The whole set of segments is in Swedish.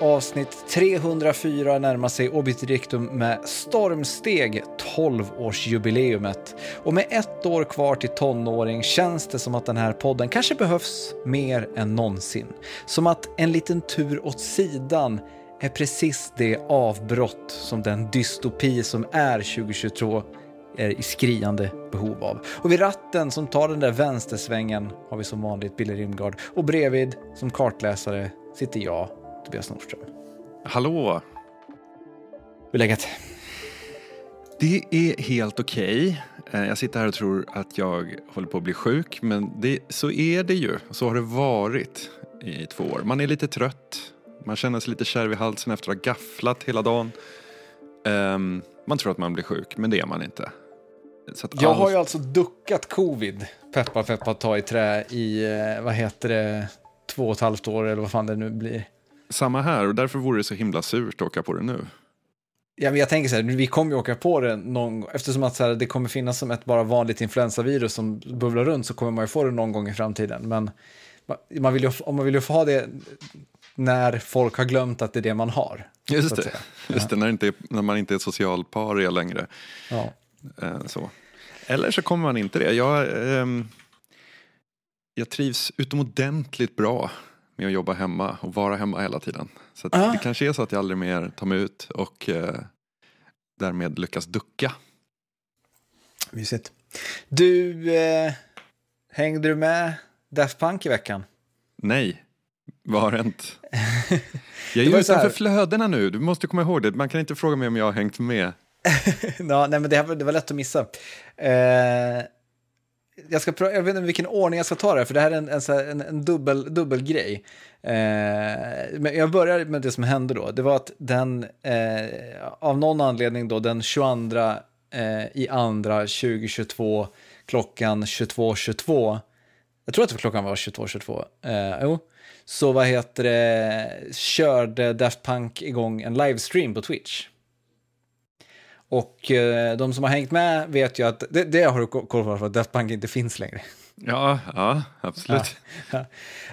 Avsnitt 304 närmar sig Obiterdictum med stormsteg 12-årsjubileumet. Och med ett år kvar till tonåring känns det som att den här podden kanske behövs mer än någonsin. Som att en liten tur åt sidan är precis det avbrott som den dystopi som är 2022 är i skriande behov av. Och vid ratten som tar den där vänstersvängen har vi som vanligt Billy Rimgard och bredvid som kartläsare sitter jag, Tobias Nordström. Hallå! Hur är läget? Det är helt okej. Okay. Jag sitter här och tror att jag håller på att bli sjuk, men det, så är det ju. Så har det varit i två år. Man är lite trött, man känner sig lite kärv i halsen efter att ha gafflat hela dagen. Um, man tror att man blir sjuk, men det är man inte. jag all... har ju alltså duckat covid, peppa peppa ta i trä, i, eh, vad heter det, två och ett halvt år eller vad fan det nu blir. Samma här och därför vore det så himla surt att åka på det nu. Ja, men jag tänker så här, vi kommer ju åka på det någon eftersom att så här, det kommer finnas som ett bara vanligt influensavirus som bubblar runt så kommer man ju få det någon gång i framtiden. Men man vill ju, om man vill ju få ha det när folk har glömt att det är det man har. Just det, Just det när, inte är, när man inte är socialparia längre. Ja. Eh, så. Eller så kommer man inte det. Jag, eh, jag trivs utomordentligt bra med att jobba hemma och vara hemma hela tiden. Så ah. det kanske är så att jag aldrig mer tar mig ut och eh, därmed lyckas ducka. Mysigt. Du, eh, hängde du med Daft Punk i veckan? Nej. Vad har hänt? Jag är ju utanför flödena nu, du måste komma ihåg det. Man kan inte fråga mig om jag har hängt med. ja, nej, men det, det var lätt att missa. Eh, jag, ska, jag vet inte vilken ordning jag ska ta det här, för det här är en, en, en, en dubbel, dubbel grej. Eh, men jag börjar med det som hände då. Det var att den, eh, av någon anledning då, den 22 eh, i andra 2022 klockan 22.22, 22, jag tror att klockan var 22.22, eh, jo, så vad heter det, körde Daft Punk igång en livestream på Twitch. Och eh, de som har hängt med vet ju att, det, det har du koll på för att Daft Punk inte finns längre. Ja, ja absolut. Ja,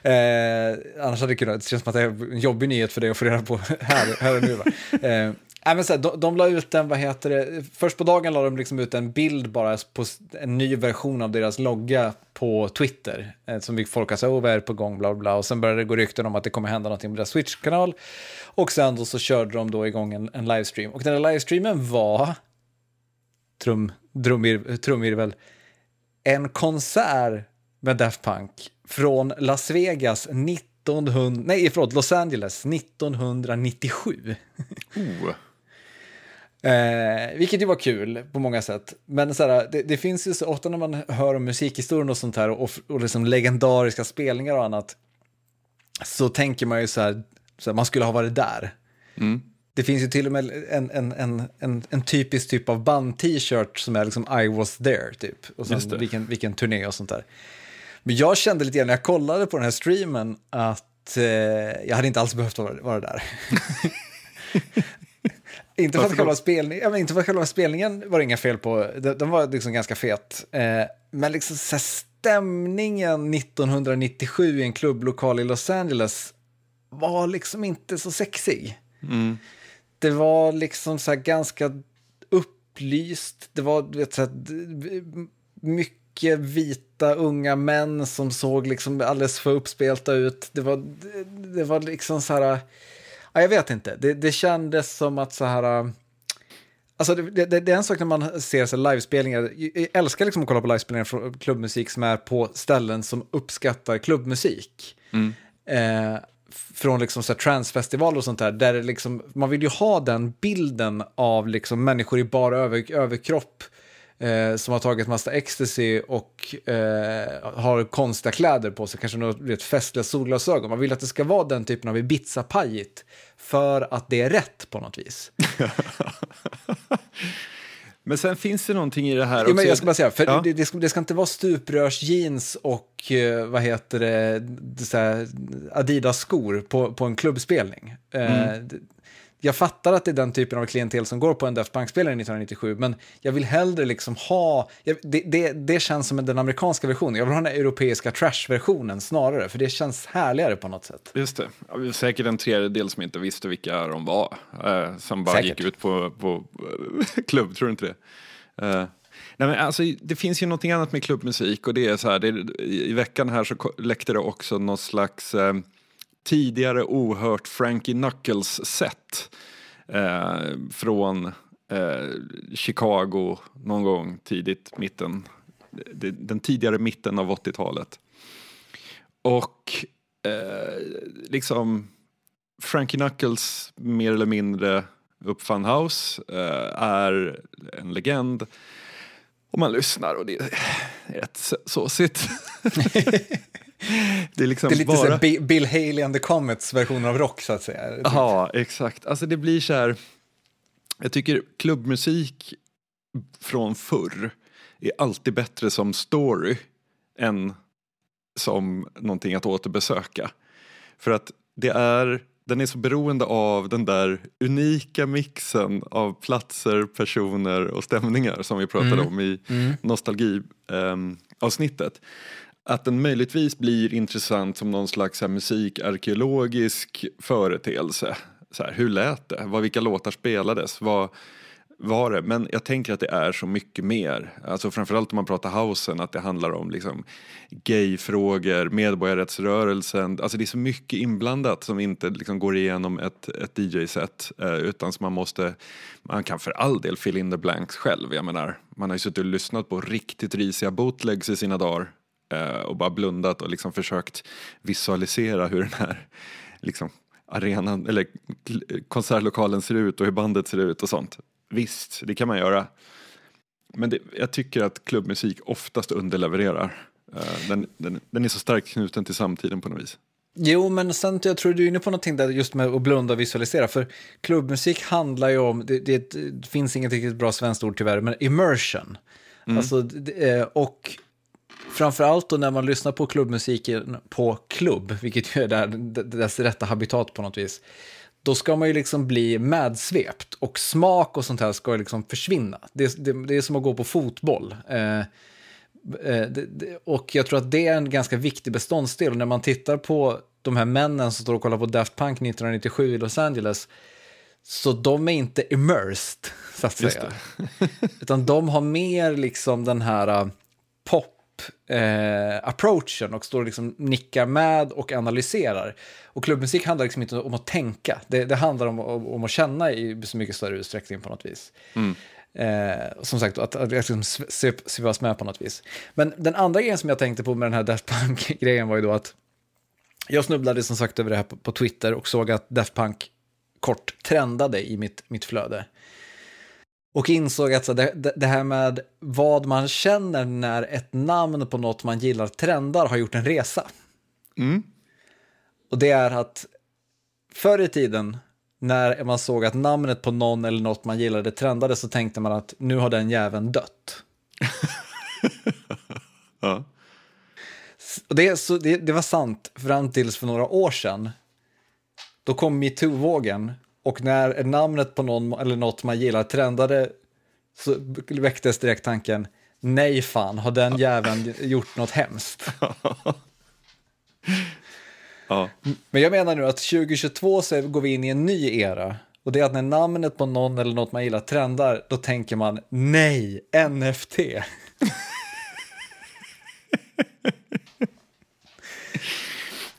ja. Eh, annars hade det kunnat, det känns som att det är en jobbig nyhet för dig att få reda på här, här och nu. Eh, Nej, men så här, de, de la ut en, vad heter det, först på dagen la de liksom ut en bild bara på en ny version av deras logga på Twitter. Eh, som folk har sagt, oh, vad är på gång, bla bla. Och sen började det gå rykten om att det kommer hända någonting med deras Switch-kanal. Och sen då så körde de då igång en, en livestream. Och den här livestreamen var, trum, trumir, trumvirvel, en konsert med Daft Punk från Las Vegas 1900, nej förlåt, Los Angeles 1997. Oh. Eh, vilket ju var kul på många sätt. Men så här, det, det, finns ju så ofta när man hör om musikhistorien och sånt här och, och liksom legendariska spelningar och annat. Så tänker man ju så här, så här man skulle ha varit där. Mm. Det finns ju till och med en, en, en, en, en typisk typ av band-t-shirt som är liksom I was there typ. Och sen vilken, vilken turné och sånt där. Men jag kände lite grann när jag kollade på den här streamen att eh, jag hade inte alls behövt vara, vara där. Inte för, att själva spelning, ja, inte för att själva spelningen var det inga fel på, den, var liksom ganska fet. Eh, men liksom så stämningen 1997 i en klubblokal i Los Angeles var liksom inte så sexig. Mm. Det var liksom så ganska upplyst, det var vet, så här, mycket vita unga män som såg liksom alldeles för uppspelta ut. Det var, det, det var liksom så här Ja, jag vet inte. Det, det kändes som att så här... Äh, alltså det, det, det, är en sak när man ser så livespelningar. Jag älskar liksom att kolla på livespelningar från klubbmusik som är på ställen som uppskattar klubbmusik. Mm. Eh, från liksom så transfestivaler och sånt där. där liksom, man vill ju ha den bilden av liksom människor i bara över, överkropp eh, som har tagit massa ecstasy och eh, har konstiga kläder på sig, kanske något vet, festliga solglasögon. Man vill att det ska vara den typen av Ibiza-pajigt för att det är rätt på något vis. Men sen finns det någonting i det här också. Jo, men jag ska bara säga, för ja. det, det, ska, det, ska, inte vara stuprörsjeans och uh, vad heter det, Adidas-skor på, på en klubbspelning. Uh, mm. Jag fattar att det är den typen av klientel som går på en Daft Punk-spelare 1997, men jag vill hellre liksom ha, jag, det, det, det, känns som den amerikanska versionen, jag vill ha den europeiska trash-versionen snarare, för det känns härligare på något sätt. Just det, ja, säkert en tredjedel som inte visste vilka de var, eh, som bara säkert. gick ut på, på klubb, tror du inte det? Eh. Nej, men alltså, det finns ju någonting annat med klubbmusik och det är så här, det, i veckan här så läckte det också någon slags eh, tidigare ohört Frankie Knuckles-set eh, från eh, Chicago någon gång tidigt, mitten, den tidigare mitten av 80-talet. Och eh, liksom Frankie Knuckles mer eller mindre uppfann house, eh, är en legend. Och man lyssnar och det är rätt såsigt. det är, liksom det är lite bara... så Bill Haley and the Comets version av rock så att säga. Ja, exakt. Alltså det blir så här, jag tycker klubbmusik från förr är alltid bättre som story än som någonting att återbesöka. För att det är, den är så beroende av den där unika mixen av platser, personer och stämningar som vi pratade mm. om i mm. nostalgiavsnittet. Um, att den möjligtvis blir intressant som någon slags här, musikarkeologisk företeelse. Så här, hur lät det? Vad, vilka låtar spelades? Vad var det? Men jag tänker att det är så mycket mer. Alltså framförallt om man pratar housen, att det handlar om liksom gayfrågor, medborgarrättsrörelsen. Alltså det är så mycket inblandat som inte liksom går igenom ett, ett DJ-set. Eh, utan som man måste, man kan för all del fill in the blanks själv. Jag menar, man har ju suttit och lyssnat på riktigt risiga bootlegs i sina dagar och bara blundat och liksom försökt visualisera hur den här liksom, arenan eller konsertlokalen ser ut och hur bandet ser ut och sånt. Visst, det kan man göra. Men det, jag tycker att klubbmusik oftast underlevererar. Eh, den, den, den är så starkt knuten till samtiden på något vis. Jo, men sen jag tror du är inne på någonting där just med att blunda och visualisera. För klubbmusik handlar ju om, det, det, det finns inget riktigt bra svenskt ord tyvärr, men immersion. Mm. Alltså, eh, och framförallt då när man lyssnar på klubbmusiken på klubb, vilket ju är där, dess rätta habitat på något vis, då ska man ju liksom bli medsvept och smak och sånt här ska liksom försvinna. Det, det, det är som att gå på fotboll. Eh, eh, det, och jag tror att det är en ganska viktig beståndsdel. Och när man tittar på de här männen som står och kollar på Daft Punk 1997 i Los Angeles, så de är inte immersed, så att säga. Utan de har mer liksom den här uh, pop eh, approachen och står och liksom nickar med och analyserar. Och klubbmusik handlar liksom inte om att tänka, det, det handlar om, om, om, att känna i så mycket större utsträckning på något vis. Mm. Eh, som sagt, att, att liksom svivas med på något vis. Men den andra grejen som jag tänkte på med den här Daft Punk-grejen var ju då att jag snubblade som sagt över det här på, på Twitter och såg att Daft Punk kort trendade i mitt, mitt flöde. Och insåg att så det, det, här med vad man känner när ett namn på något man gillar trendar har gjort en resa. Mm. Och det är att förr i tiden när man såg att namnet på någon eller något man gillade trendade så tänkte man att nu har den jäveln dött. ja. Och det, så, det, det var sant fram tills för några år sedan. Då kom metoo-vågen och när namnet på någon eller något man gillar trendade så väcktes direkt tanken, nej fan, har den jäveln gjort något hemskt? ja. Men jag menar nu att 2022 så går vi in i en ny era. Och det är att när namnet på någon eller något man gillar trendar, då tänker man nej, NFT.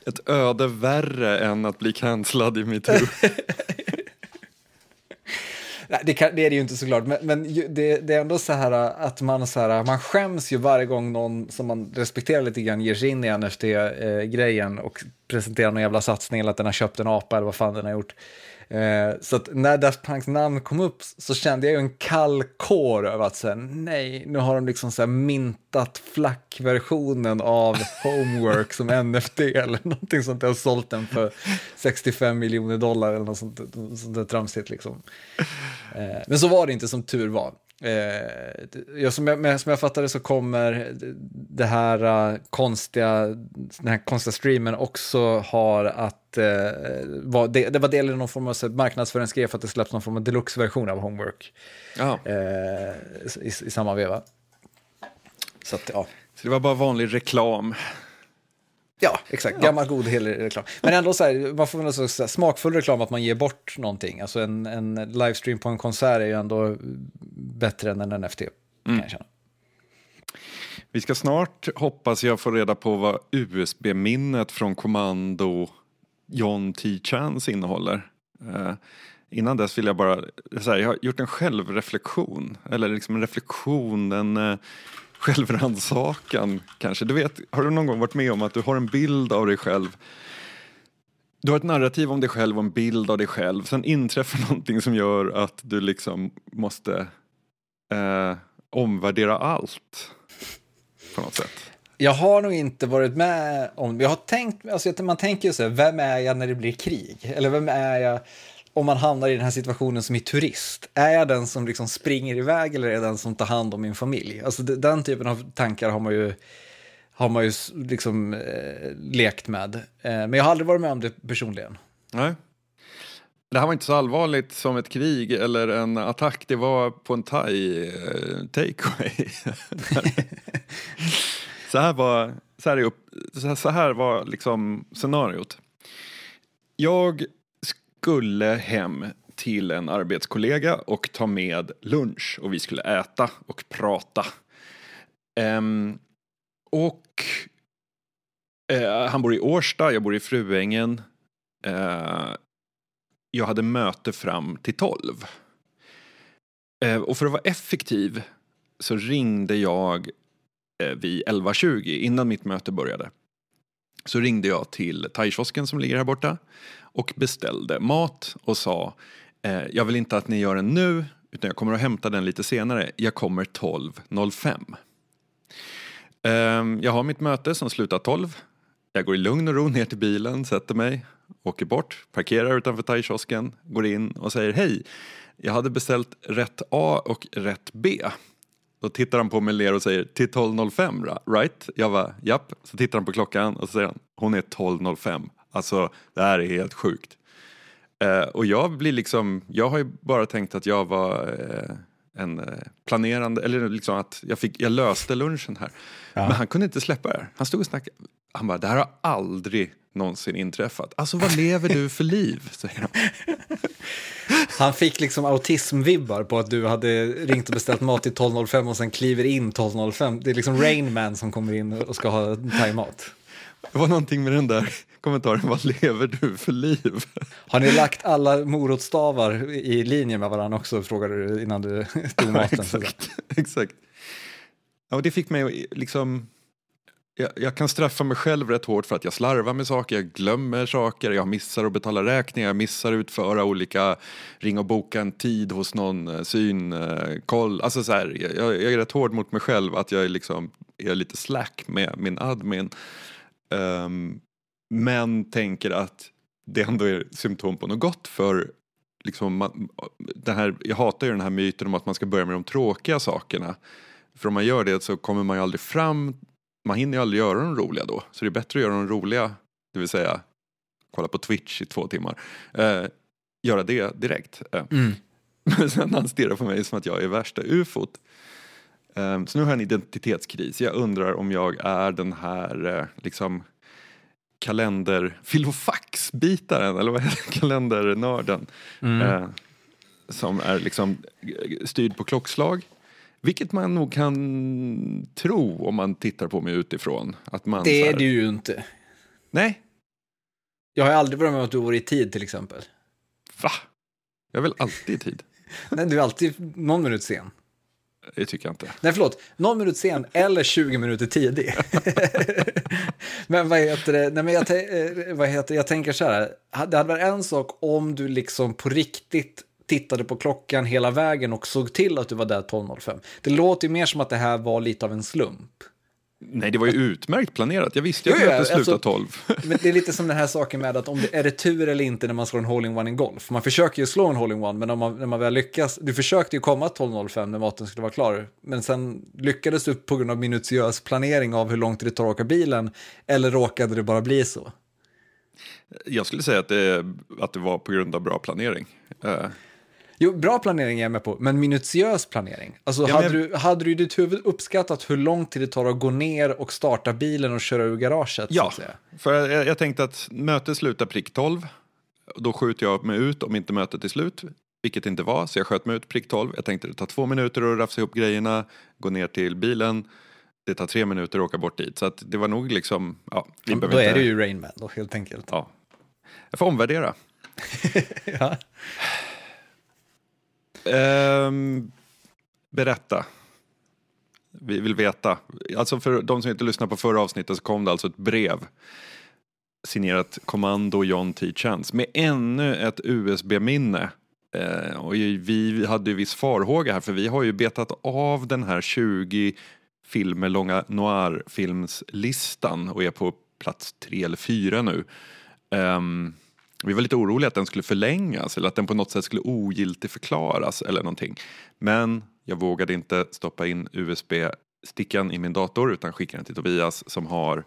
Ett öde värre än att bli cancellad i metoo. Nej, det, kan, det, är det ju inte såklart, men, men det, det, är ändå så här äh, att man, så här, äh, man skäms ju varje gång någon som man respekterar lite grann ger sig in i NFT-grejen äh, och presenterar någon jävla satsning eller att den har köpt en apa eller vad fan den har gjort. Eh, så att när Daft Punks namn kom upp så kände jag ju en kall kår över att säga nej, nu har de liksom så här mintat flackversionen av Homework som NFT eller någonting sånt där och sålt den för 65 miljoner dollar eller något sånt, sånt där tramsigt liksom. Eh, men så var det inte som tur var. Eh, som, jag, som jag fattade så kommer det här uh, konstiga, den här konstiga streamen också har att, uh, var, det, det var del i någon form av marknadsföringsgrej för att det släpps någon form av deluxe-version av Homework uh, i, i, samma veva. Så, att, ja. så det var bara vanlig reklam? Ja, exakt. Gammal ja. god helig reklam. Men ändå så här, man får väl så här, smakfull reklam att man ger bort någonting. Alltså en, en livestream på en konsert är ju ändå bättre än en NFT, mm. Vi ska snart, hoppas jag, få reda på vad USB-minnet från kommando John T. Chance innehåller. Uh, innan dess vill jag bara, här, jag har gjort en självreflektion, eller liksom en reflektion, en uh, självrannsakan kanske. Du vet, har du någon gång varit med om att du har en bild av dig själv du har ett narrativ om dig själv och en bild av dig själv. Sen inträffar någonting som gör att du liksom måste eh, omvärdera allt. På något sätt. Jag har nog inte varit med om, jag har tänkt, alltså man tänker ju så här, vem är jag när det blir krig? Eller vem är jag om man hamnar i den här situationen som är turist, är jag den som liksom springer iväg eller är jag den som tar hand om min familj? Alltså den typen av tankar har man ju, har man ju liksom eh, lekt med. Eh, men jag har aldrig varit med om det personligen. Nej. Det här var inte så allvarligt som ett krig eller en attack, det var på en thai eh, takeaway. så här var, så här, upp, så här var liksom scenariot. Jag skulle hem till en arbetskollega och ta med lunch och vi skulle äta och prata. Um, och uh, han bor i Årsta, jag bor i Fruängen. Uh, jag hade möte fram till tolv. Uh, och för att vara effektiv så ringde jag vid 11.20 innan mitt möte började. Så ringde jag till thaikiosken som ligger här borta och beställde mat och sa eh, jag vill inte att ni gör den nu utan jag kommer att hämta den lite senare. Jag kommer 12.05. Eh, jag har mitt möte som slutar 12. Jag går i lugn och ro ner till bilen, sätter mig, åker bort, parkerar utanför thaikiosken, går in och säger hej. Jag hade beställt rätt A och rätt B. Då tittar han på mig ler och säger till 12.05 right? Jag var japp. Så tittar han på klockan och så säger han hon är 12.05. Alltså det här är helt sjukt. Eh, och jag blir liksom, jag har ju bara tänkt att jag var eh, en eh, planerande, eller liksom att jag, fick, jag löste lunchen här. Ja. Men han kunde inte släppa det Han stod och snackade. Han bara, det här har aldrig någonsin inträffat. Alltså vad lever du för liv? Säger han. Han fick liksom autismvibbar på att du hade ringt och beställt mat till 12.05 och sen kliver in 12.05. Det är liksom Rain Man som kommer in och ska ha thaimat. Det var någonting med den där kommentaren, vad lever du för liv? Har ni lagt alla morotstavar i linje med varandra också, frågade du innan du tog maten. exakt, exakt. Ja, och det fick mig liksom jag, jag, kan straffa mig själv rätt hårt för att jag slarvar med saker, jag glömmer saker, jag missar att betala räkningar, jag missar att utföra olika, ringa och boka en tid hos någon, eh, synkoll. Alltså så här, jag, jag, är rätt hård mot mig själv att jag är, liksom, är lite slack med min admin. Um, men tänker att det ändå är symptom på något gott för liksom, man, den här, jag hatar ju den här myten om att man ska börja med de tråkiga sakerna. För om man gör det så kommer man ju aldrig fram, man hinner ju aldrig göra de roliga då. Så det är bättre att göra de roliga, det vill säga kolla på Twitch i två timmar. Eh, göra det direkt. Eh. Mm. Men sen han stirrar på mig som att jag är värsta ufot. Eh, så nu har jag en identitetskris. Jag undrar om jag är den här eh, liksom kalender, filofaxbitaren eller vad heter kalendernörden. Mm. Eh, som är liksom styrd på klockslag. Vilket man nog kan tro om man tittar på mig utifrån. Att man, det är här... du ju inte. Nej. Jag har aldrig varit med om att du var i tid till exempel. Va? Jag är väl alltid i tid? Nej, du är alltid någon minut sen. Det tycker jag inte. Nej, förlåt. Någon minut sen eller 20 minuter tidig. men vad heter det? Nej, men jag, eh, vad heter, jag tänker så här. Det hade varit en sak om du liksom på riktigt tittade på klockan hela vägen och såg till att du var där 12.05. Det låter ju mer som att det här var lite av en slump. Nej, det var ju utmärkt planerat. Jag visste ju att det skulle sluta 12. Men det är lite som den här saken med att om det är det tur eller inte när man slår en hole-in-one i golf. Man försöker ju slå en hole-in-one, men om man, när man väl lyckas. Du försökte ju komma 12.05 när maten skulle vara klar, men sen lyckades du på grund av minutiös planering av hur långt det tar att åka bilen, eller råkade det bara bli så? Jag skulle säga att det, att det var på grund av bra planering. Jo, bra planering är jag med på, men minutiös planering. Alltså, ja, hade, men... du, hade du i ditt huvud uppskattat hur lång tid det tar att gå ner och starta bilen och köra ur garaget? Ja, för jag, jag tänkte att mötet slutar prick 12. Då skjuter jag mig ut om inte mötet är slut, vilket det inte var, så jag sköt mig ut prick 12. Jag tänkte det tar två minuter att rafsa ihop grejerna, gå ner till bilen. Det tar tre minuter att åka bort dit, så att det var nog liksom... Ja, vi då är det ju Rainman då, helt enkelt. Ja. Jag får omvärdera. ja. Um, berätta. Vi vill veta. Alltså för de som inte lyssnade på förra avsnittet så kom det alltså ett brev signerat Kommando John T. Chance med ännu ett USB-minne. Eh, och vi hade ju viss farhåga här för vi har ju betat av den här 20 filmer långa noir-filmslistan och är på plats tre eller fyra nu. Um, vi var lite oroliga att den skulle förlängas eller att den på något sätt skulle ogiltig förklaras eller någonting. Men jag vågade inte stoppa in USB-stickan i min dator utan skickade den till Tobias som har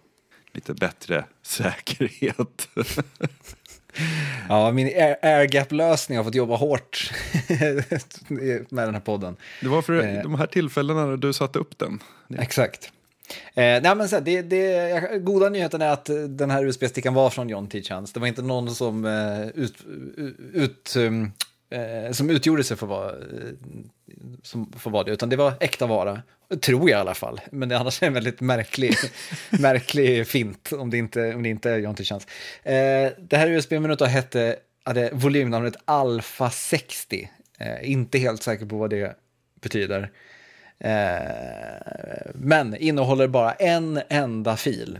lite bättre säkerhet. ja, min airgap-lösning har fått jobba hårt med den här podden. Det var för eh. de här tillfällena när du satte upp den. Exakt. Eh, nej, men så här, det, det, goda nyheten är att den här USB-stickan var från John T. Chance. Det var inte någon som, eh, ut, ut, um, eh, som utgjorde sig för att vara, eh, som, vara det, utan det var äkta vara. Tror jag i alla fall, men det är annars en väldigt märklig, märklig fint om det, inte, om det inte är John T. Chance. Eh, det här USB-minnet hette, hade volymnamnet Alpha 60. Eh, inte helt säker på vad det betyder. Eh, men innehåller bara en enda fil.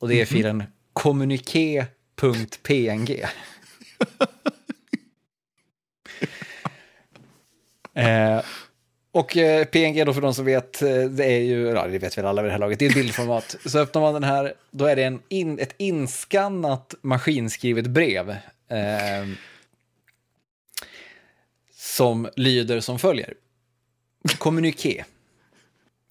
Och det är -hmm. filen kommuniké.png. eh, och eh, PNG då för de som vet, eh, det är ju, ja det vet väl alla vid det här laget, det är bildformat. Så öppnar man den här, då är det en in, ett inskannat maskinskrivet brev. Eh, som lyder som följer. Kommuniké.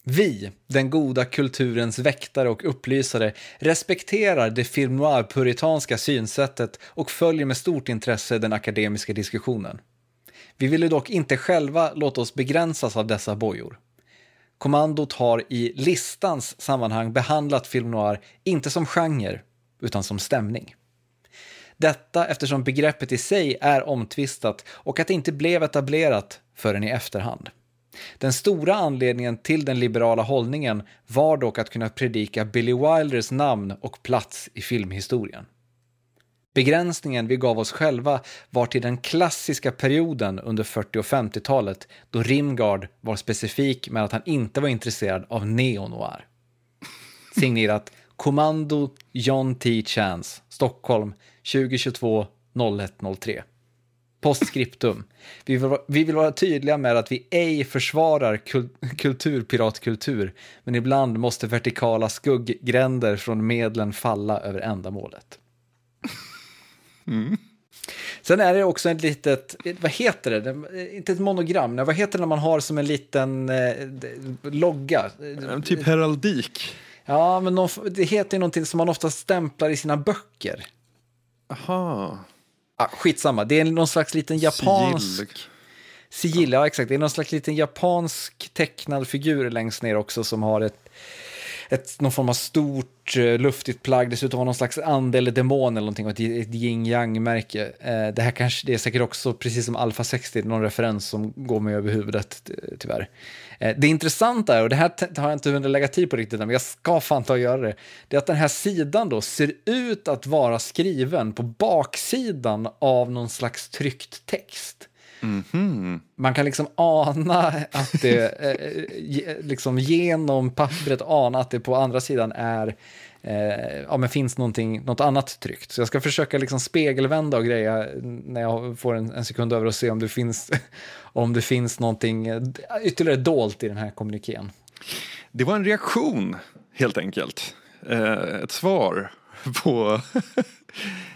Vi, den goda kulturens väktare och upplysare, respekterar det film noir-puritanska synsättet och följer med stort intresse den akademiska diskussionen. Vi ville dock inte själva låta oss begränsas av dessa bojor. Kommandot har i listans sammanhang behandlat film noir inte som genre, utan som stämning. Detta eftersom begreppet i sig är omtvistat och att det inte blev etablerat förrän i efterhand. Den stora anledningen till den liberala hållningen var dock att kunna predika Billy Wilders namn och plats i filmhistorien. Begränsningen vi gav oss själva var till den klassiska perioden under 40 och 50-talet då Rimgard var specifik med att han inte var intresserad av neo-noir. Signerat Kommando John T. Chance, Stockholm 2022 0103. Postskriptum. Vi vill, vi vill vara tydliga med att vi ej försvarar kul, kulturpiratkultur, men ibland måste vertikala skugggränder från medlen falla över ändamålet. Mm. Sen är det också ett litet, vad heter det, inte ett monogram, vad heter det när man har som en liten eh, logga? Typ heraldik. Ja, men det heter ju någonting som man ofta stämplar i sina böcker. Aha. Ah, skitsamma, det är någon slags liten japansk... Sigill. Sigill, ja exakt. Det är någon slags liten japansk tecknad figur längst ner också som har ett, ett, någon form av stort uh, luftigt plagg. Dessutom har någon slags ande eller demon eller någonting och ett, ett yin yang märke uh, det här kanske, det är säkert också, precis som Alpha 60, någon referens som går mig över huvudet tyvärr. Uh, det intressanta är, och det här har jag inte hunnit lägga tid på riktigt, men jag ska fan ta och göra det, det är att den här sidan då ser ut att vara skriven på baksidan av någon slags tryckt text. Mm -hmm. Man kan liksom ana att det, eh, liksom genom pappret ana att det på andra sidan är, eh, ja men finns något annat tryckt. Så jag ska försöka liksom spegelvända och greja när jag får en, en sekund över och se om det finns, om det finns någonting eh, ytterligare dolt i den här kommunikén. Det var en reaktion, helt enkelt. Eh, ett svar på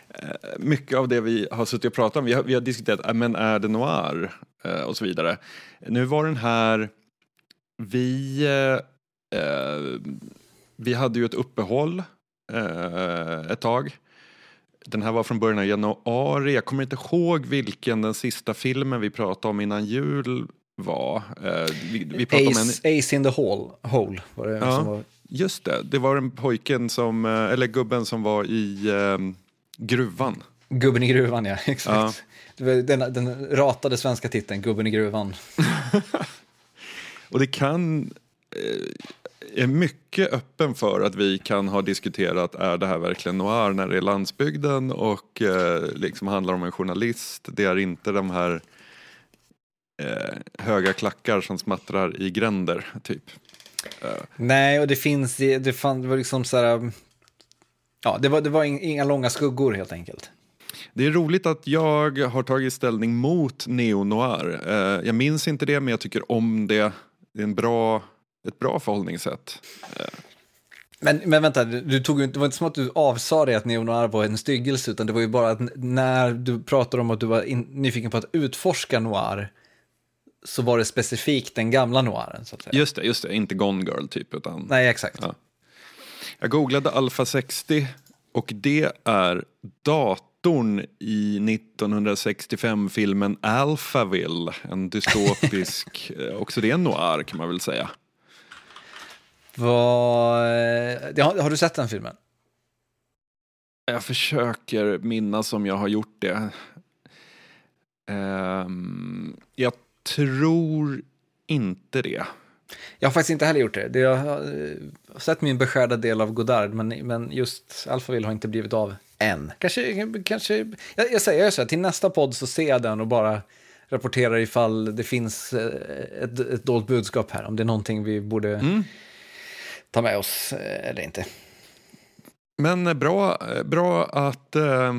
eh, mycket av det vi har suttit och pratat om. Vi har, vi har diskuterat, äh, men är det noir? Eh, och så vidare. Nu var den här, vi, eh, eh vi hade ju ett uppehåll eh, ett tag. Den här var från början av januari. Jag kommer inte ihåg vilken den sista filmen vi pratade om innan jul var. Eh, vi, vi Ace, om en... Ace in the hole, hole var det ja, var... Just det, det var den pojken som, eh, eller gubben som var i eh, gruvan. Gubben i gruvan, ja. Exakt. Ja. Den, den ratade svenska titeln, Gubben i gruvan. och det kan eh, är mycket öppen för att vi kan ha diskuterat är det här verkligen noir när det är landsbygden och eh, liksom handlar om en journalist. Det är inte de här eh, höga klackar som smattrar i gränder, typ. Uh. Nej, och det finns, det, det, fann, det var liksom så här, ja, det var, det var inga långa skuggor helt enkelt. Det är roligt att jag har tagit ställning mot neo-noir. Uh, jag minns inte det, men jag tycker om det. Det är en bra ett bra förhållningssätt. Men, men vänta, du tog, det var inte som att du avsade dig att neonoir var en styggelse, utan det var ju bara att när du pratade om att du var in, nyfiken på att utforska noir, så var det specifikt den gamla noiren. Så att säga. Just det, just det, inte Gone Girl typ. Utan, Nej, exakt. Ja. Jag googlade Alpha 60 och det är datorn i 1965-filmen Alphaville, en dystopisk, eh, också det är en noir kan man väl säga. Vad, har, har du sett den filmen? Jag försöker minnas om jag har gjort det. Um, jag tror inte det. Jag har faktiskt inte heller gjort det. Jag har sett min beskärda del av Godard, men, men just Alphaville har inte blivit av än. Kanske, kanske jag, jag säger så här, till nästa podd så ser jag den och bara rapporterar ifall det finns eh, ett, ett dolt budskap här, om det är någonting vi borde mm ta med oss eh, eller inte. Men eh, bra, eh, bra att eh,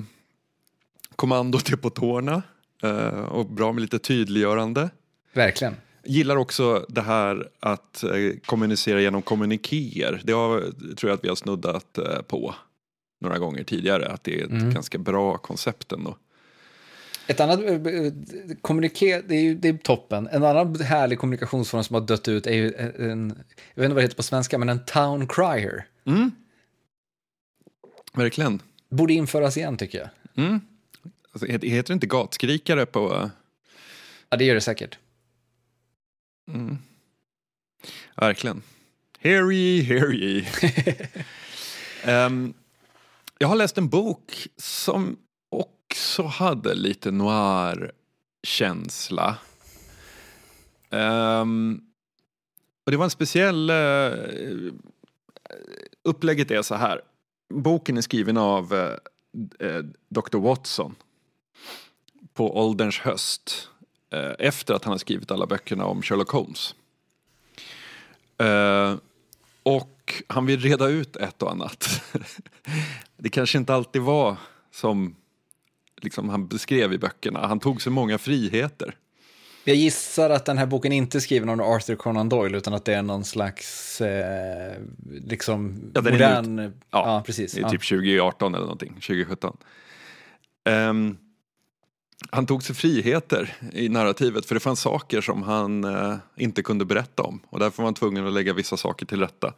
kommandot är på tårna eh, och bra med lite tydliggörande. Verkligen. Gillar också det här att eh, kommunicera genom kommunikéer. Det har, tror jag att vi har snuddat eh, på några gånger tidigare. Att det är ett mm. ganska bra koncept ändå. Ett annat eh, eh, kommuniké, det är ju det är toppen. En annan härlig kommunikationsform som har dött ut är ju en, jag vet inte vad det heter på svenska, men en town crier. Mm. Verkligen. Borde införas igen tycker jag. Mm. Alltså, heter det inte gatskrikare på... Ja, det gör det säkert. Mm. Verkligen. Hear ye, hear ye. um, jag har läst en bok som också hade lite noir-känsla. Um, och det var en speciell... Uh, upplägget är så här. Boken är skriven av eh, uh, Dr. Eh, Watson på ålderns höst efter att han har skrivit alla böckerna om Sherlock Holmes. Ehm, och han vill reda ut ett och annat. det kanske inte alltid var som liksom han beskrev i böckerna. Han tog så många friheter. Jag gissar att den här boken inte är skriven av Arthur Conan Doyle utan att det är någon slags eh, liksom ja, modern... Ja, ja, precis. Det är ja. typ 2018 eller någonting, 2017. Um, ehm, han tog sig friheter i narrativet för det fanns saker som han uh, inte kunde berätta om och därför var han tvungen att lägga vissa saker till rätta.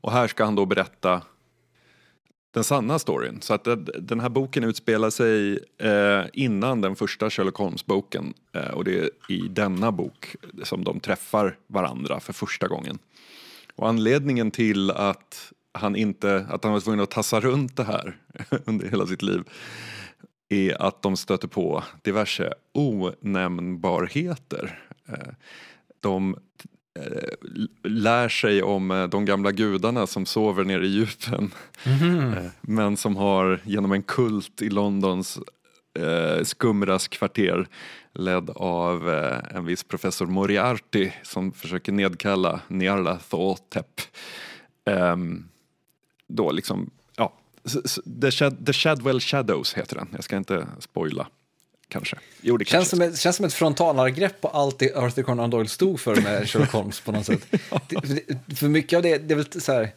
Och här ska han då berätta den sanna storyn. Så att den här boken utspelar sig eh, innan den första Sherlock Holmes-boken. Eh, och det är i denna bok som de träffar varandra för första gången. Och anledningen till att han inte, att han var tvungen att tassa runt det här under hela sitt liv är att de stöter på diverse onämnbarheter. Eh, de lär sig om eh, de gamla gudarna som sover nere i djupen. Mm. Men som har genom en kult i Londons eh, skumraskvarter ledd av eh, en viss professor Moriarty som försöker nedkalla Nyarlathotep. Eh, då liksom, ja, The, Shad The Shadwell Shadows heter den, jag ska inte spoila kanske. Jo, det känns, som ett, känns som ett frontalangrepp på allt det Arthur Conan Doyle stod för med Sherlock Holmes på något sätt. ja. det, för mycket av det, det är väl så här,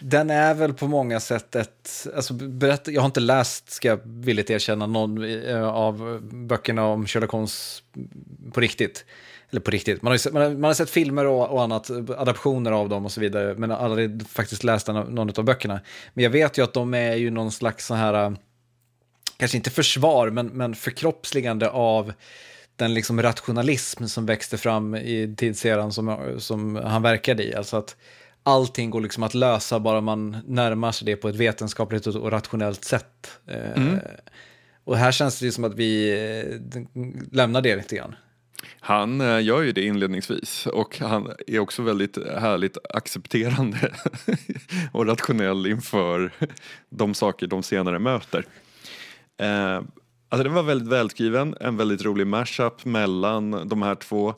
den är väl på många sätt ett, alltså berätta, jag har inte läst, ska jag villigt erkänna, någon eh, av böckerna om Sherlock Holmes på riktigt. Eller på riktigt, man har, sett, man har, man har sett filmer och, och, annat, adaptioner av dem och så vidare, men aldrig faktiskt läst någon av böckerna. Men jag vet ju att de är ju någon slags så här, kanske inte försvar, men, men förkroppsligande av den liksom rationalism som växte fram i tidseran som, som han verkade i. Alltså att allting går liksom att lösa bara man närmar sig det på ett vetenskapligt och rationellt sätt. Eh, mm. Och här känns det som att vi eh, lämnar det lite grann. Han eh, gör ju det inledningsvis och han är också väldigt härligt accepterande och rationell inför de saker de senare möter. Eh, alltså den var väldigt välskriven, en väldigt rolig mashup mellan de här två.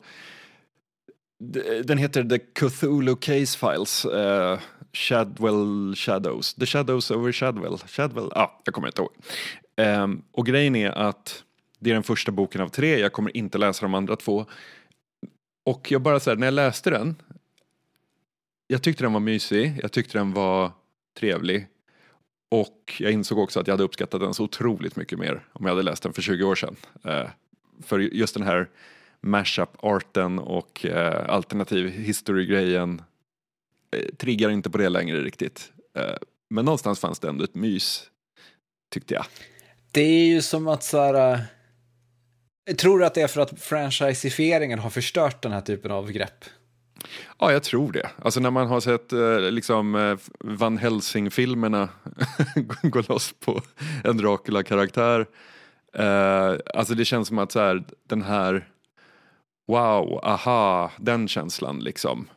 Den heter The Cthulhu Case Files, eh, Shadwell Shadows, The Shadows over Shadwell, Shadwell, ah, jag kommer inte ihåg. Um, och grejen är att det är den första boken av tre, jag kommer inte läsa de andra två. Och jag bara så här, när jag läste den, jag tyckte den var mysig, jag tyckte den var trevlig. Och jag insåg också att jag hade uppskattat den så otroligt mycket mer om jag hade läst den för 20 år sedan. Eh, för just den här mashup-arten och eh, alternativ history-grejen eh, triggar inte på det längre riktigt. Eh, men någonstans fanns det ändå ett mys, tyckte jag. Det är ju som att så här, eh, tror du att det är för att franchisifieringen har förstört den här typen av grepp? Ja, jag tror det. Alltså när man har sett eh, liksom eh, Van Helsing-filmerna gå loss på en Dracula-karaktär. Eh, alltså det känns som att så här, den här wow, aha, den känslan liksom.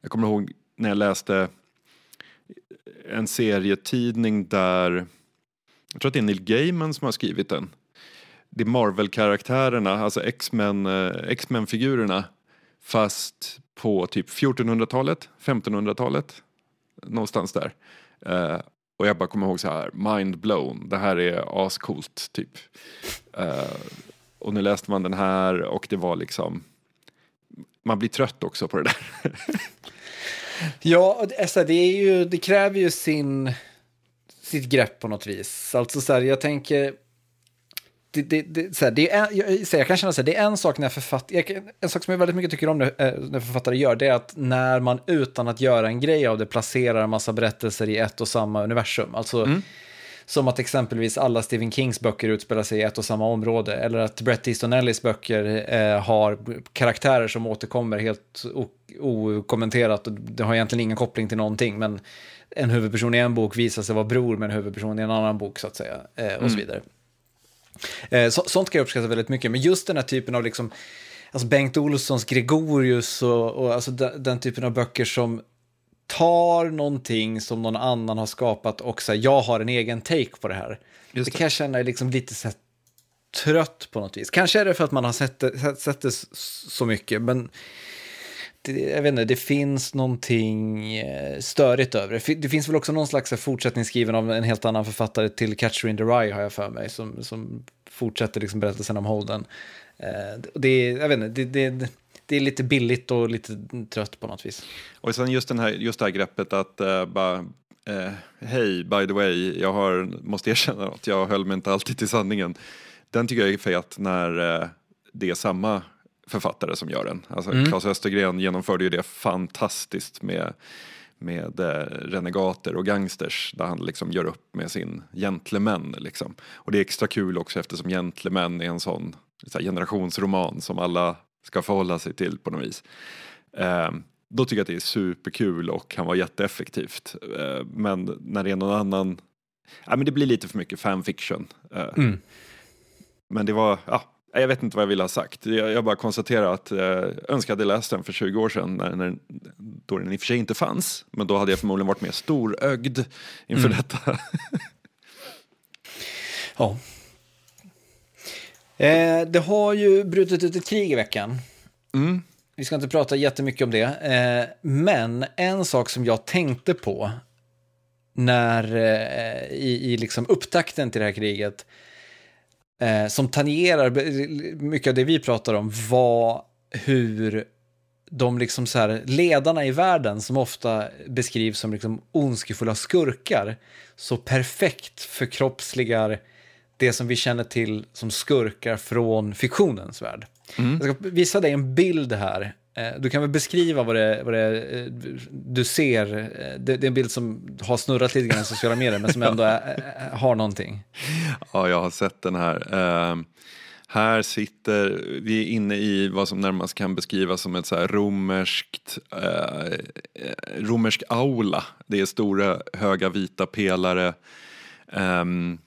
Jag kommer ihåg när jag läste en serietidning där, jag tror att det är Neil Gaiman som har skrivit den. Det är Marvel-karaktärerna, alltså X-Men, eh, X-Men-figurerna, fast på typ 1400-talet, 1500-talet, någonstans där. Uh, och jag bara kommer ihåg så här, mind blown, det här är ascoolt typ. Uh, och nu läste man den här och det var liksom, man blir trött också på det där. ja, alltså, det, är ju, det kräver ju sin, sitt grepp på något vis. Alltså så här, jag tänker, det, det, det, så här, det är, jag, så jag kan känna så här, det är en sak när författare, en sak som jag väldigt mycket tycker om när, eh, när författare gör, det är att när man utan att göra en grej av det placerar en massa berättelser i ett och samma universum. Alltså, mm som att exempelvis alla Stephen Kings böcker utspelar sig i ett och samma område. Eller att Bret Easton Ellis böcker eh, har karaktärer som återkommer helt okommenterat. Det har egentligen ingen koppling till någonting. Men en huvudperson i en bok visar sig vara bror med en huvudperson i en annan bok så att säga. Eh, och mm. så vidare. Eh, så, sånt kan jag uppskatta väldigt mycket. Men just den här typen av liksom, alltså Bengt Olssons Gregorius och, och alltså den, den typen av böcker som tar någonting som någon annan har skapat och säger jag har en egen take på det här. Det. det. kan jag känna är liksom lite så trött på något vis. Kanske är det för att man har sett det, sett, sett det så mycket, men jag vet inte, det finns någonting eh, störigt över det. Det finns väl också någon slags fortsättning skriven av en helt annan författare till Catcher in the Rye har jag för mig, som, som fortsätter liksom berättelsen om Holden. Eh, det, jag vet inte, det, det det är lite billigt och lite trött på något vis. Och sen just, den här, just det här greppet att uh, bara uh, hej, by the way, jag har, måste erkänna att jag höll mig inte alltid till sanningen. Den tycker jag är fet när uh, det är samma författare som gör den. Alltså mm. Claes Östergren genomförde ju det fantastiskt med med renegater och gangsters där han liksom gör upp med sin gentleman. Liksom. Och det är extra kul också eftersom gentleman är en sån så generationsroman som alla ska förhålla sig till på något vis. Eh, då tycker jag att det är superkul och kan vara jätteeffektivt. Eh, men när det är någon annan, ja men det blir lite för mycket fanfiction. Eh, mm. Men det var, ja, jag vet inte vad jag ville ha sagt. Jag, jag bara konstaterar att eh, jag hade läst den för 20 år sedan när, när, då den i och för sig inte fanns. Men då hade jag förmodligen varit mer storögd inför mm. detta. ja, Eh, det har ju brutit ut ett krig i veckan. Mm. Vi ska inte prata jättemycket om det. Eh, men en sak som jag tänkte på när, eh, i, i liksom upptakten till det här kriget eh, som tangerar mycket av det vi pratar om, var hur de liksom så här, ledarna i världen som ofta beskrivs som liksom ondskefulla skurkar så perfekt förkroppsligar det som vi känner till som skurkar från fiktionens värld. Mm. Jag ska visa dig en bild här. Eh, du kan väl beskriva vad det, vad det eh, du ser. Eh, det, det, är en bild som har snurrat lite grann i sociala medier men som ändå är, har någonting. Ja, jag har sett den här. Uh, här sitter vi är inne i vad som närmast kan beskrivas som ett så här romerskt, uh, romersk aula. Det är stora höga vita pelare. Um,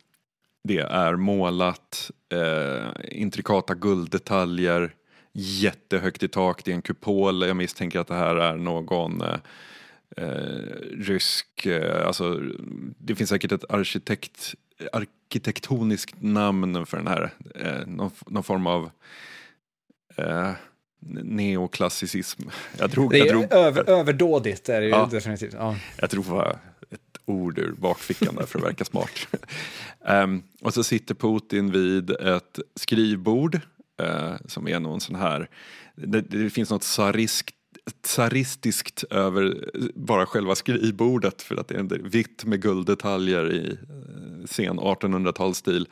det är målat, uh, intrikata gulddetaljer, jättehögt i tak, det är en kupol. Jag misstänker att det här är någon eh, eh rysk, eh, alltså det finns säkert ett arkitekt, arkitektoniskt namn för den här, eh, någon, någon form av eh, neoklassicism. Jag drog, det är jag drog, över, överdådigt är det ja, definitivt. Ja. Jag tror var ord ur bakfickan där för att verka smart. um, och så sitter Putin vid ett skrivbord eh, som är någon sån här, det, det finns något tsariskt tsaristiskt över bara själva skrivbordet för att det är vitt med gulddetaljer i eh, sen 1800-talsstil.